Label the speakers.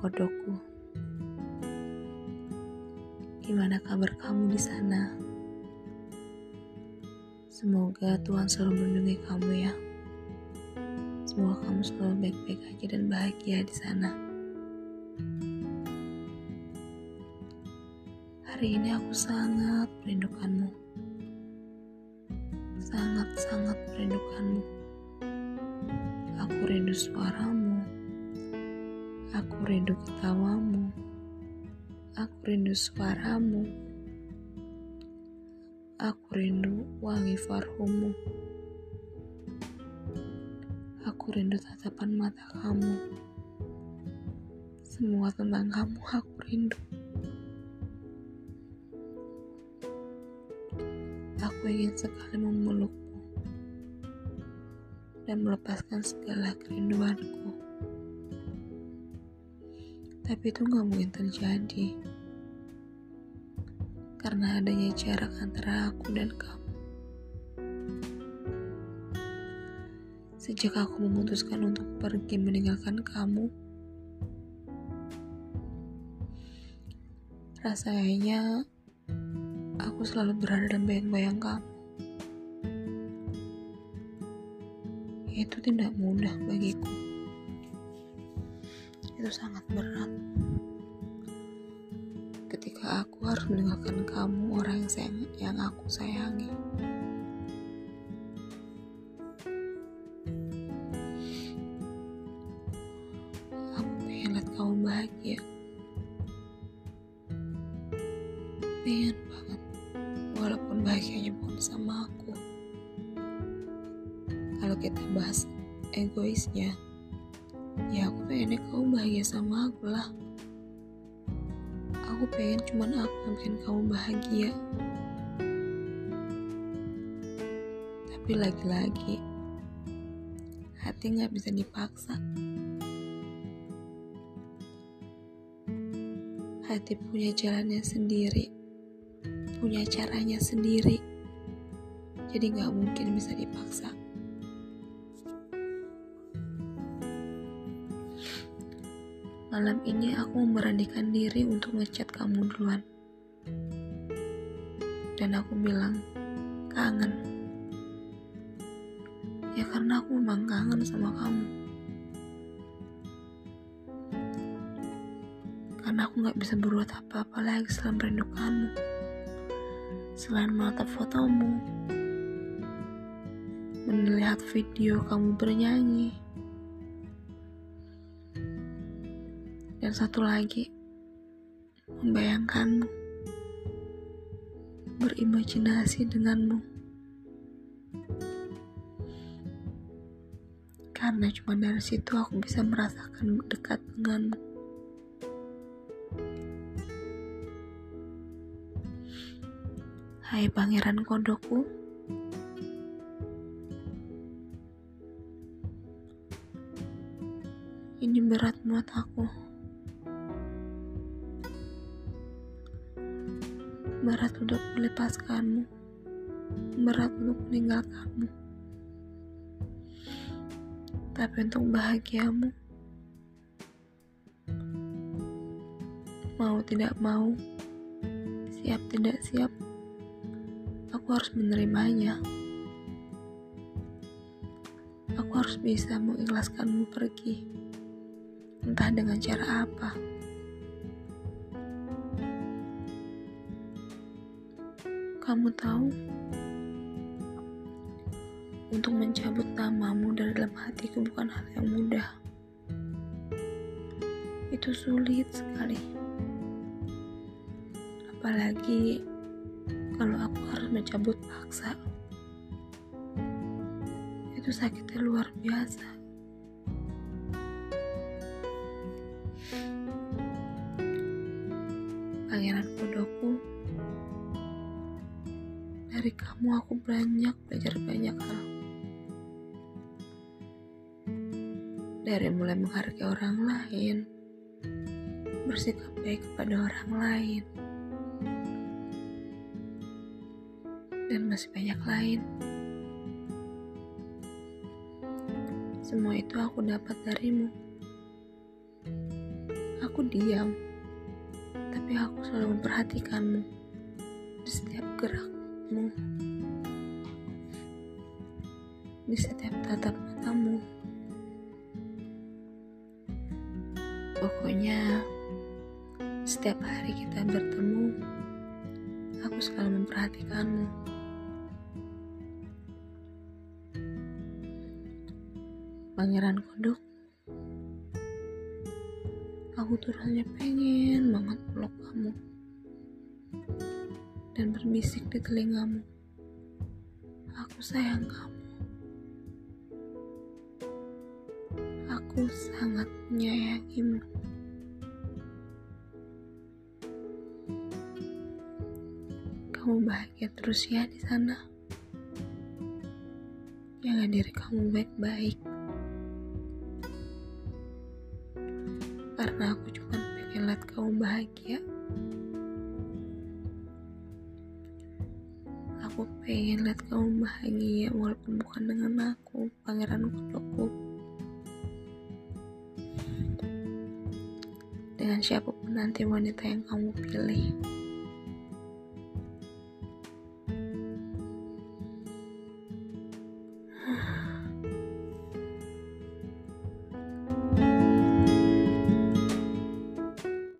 Speaker 1: kodokku. Gimana kabar kamu di sana? Semoga Tuhan selalu melindungi kamu ya. Semoga kamu selalu baik-baik aja dan bahagia di sana. Hari ini aku sangat merindukanmu. Sangat-sangat merindukanmu. Aku rindu suaramu. Aku rindu ketawamu. Aku rindu suaramu. Aku rindu wangi parfummu. Aku rindu tatapan mata kamu. Semua tentang kamu aku rindu. Aku ingin sekali memelukmu dan melepaskan segala kerinduanku. Tapi itu gak mungkin terjadi karena adanya jarak antara aku dan kamu. Sejak aku memutuskan untuk pergi meninggalkan kamu, rasanya aku selalu berada dalam bayang-bayang kamu. Itu tidak mudah bagiku. Itu sangat berat. Ketika aku harus meninggalkan kamu, orang yang, sayang, yang aku sayangi. kamu bahagia pengen banget walaupun bahagianya bukan sama aku kalau kita bahas egoisnya ya aku pengennya kamu bahagia sama aku lah. Aku pengen cuman aku yang bikin kamu bahagia. Tapi lagi-lagi hati nggak bisa dipaksa. Hati punya jalannya sendiri, punya caranya sendiri, jadi gak mungkin bisa dipaksa. Malam ini aku memberanikan diri untuk ngechat kamu duluan. Dan aku bilang, kangen. Ya karena aku memang kangen sama kamu. karena aku gak bisa berbuat apa-apa lagi selain merindukanmu selain menatap fotomu melihat video kamu bernyanyi dan satu lagi membayangkanmu berimajinasi denganmu. Karena cuma dari situ aku bisa merasakan dekat denganmu. Hai pangeran kodokku. Ini berat buat aku Berat untuk melepaskanmu Berat untuk meninggalkanmu Tapi untuk bahagiamu Mau tidak mau Siap tidak siap aku harus menerimanya. Aku harus bisa mengikhlaskanmu pergi, entah dengan cara apa. Kamu tahu, untuk mencabut namamu dari dalam hatiku bukan hal yang mudah. Itu sulit sekali. Apalagi kalau aku harus mencabut paksa. Itu sakitnya luar biasa. Pangeran kodokku, dari kamu aku banyak belajar banyak hal. Dari mulai menghargai orang lain, bersikap baik kepada orang lain, dan masih banyak lain. Semua itu aku dapat darimu. aku diam, tapi aku selalu memperhatikanmu di setiap gerakmu, di setiap tatap matamu. Pokoknya, setiap hari kita bertemu, aku selalu memperhatikanmu. Pangeran Kodok, aku tuh rasanya pengen banget peluk kamu dan berbisik di telingamu. Aku sayang kamu. Aku sangat menyayangimu. Kamu bahagia terus ya di sana. Jaga diri kamu baik-baik. karena aku cuma pengen lihat kamu bahagia. Aku pengen lihat kamu bahagia walaupun bukan dengan aku, pangeran kodokku. Dengan siapa pun nanti wanita yang kamu pilih.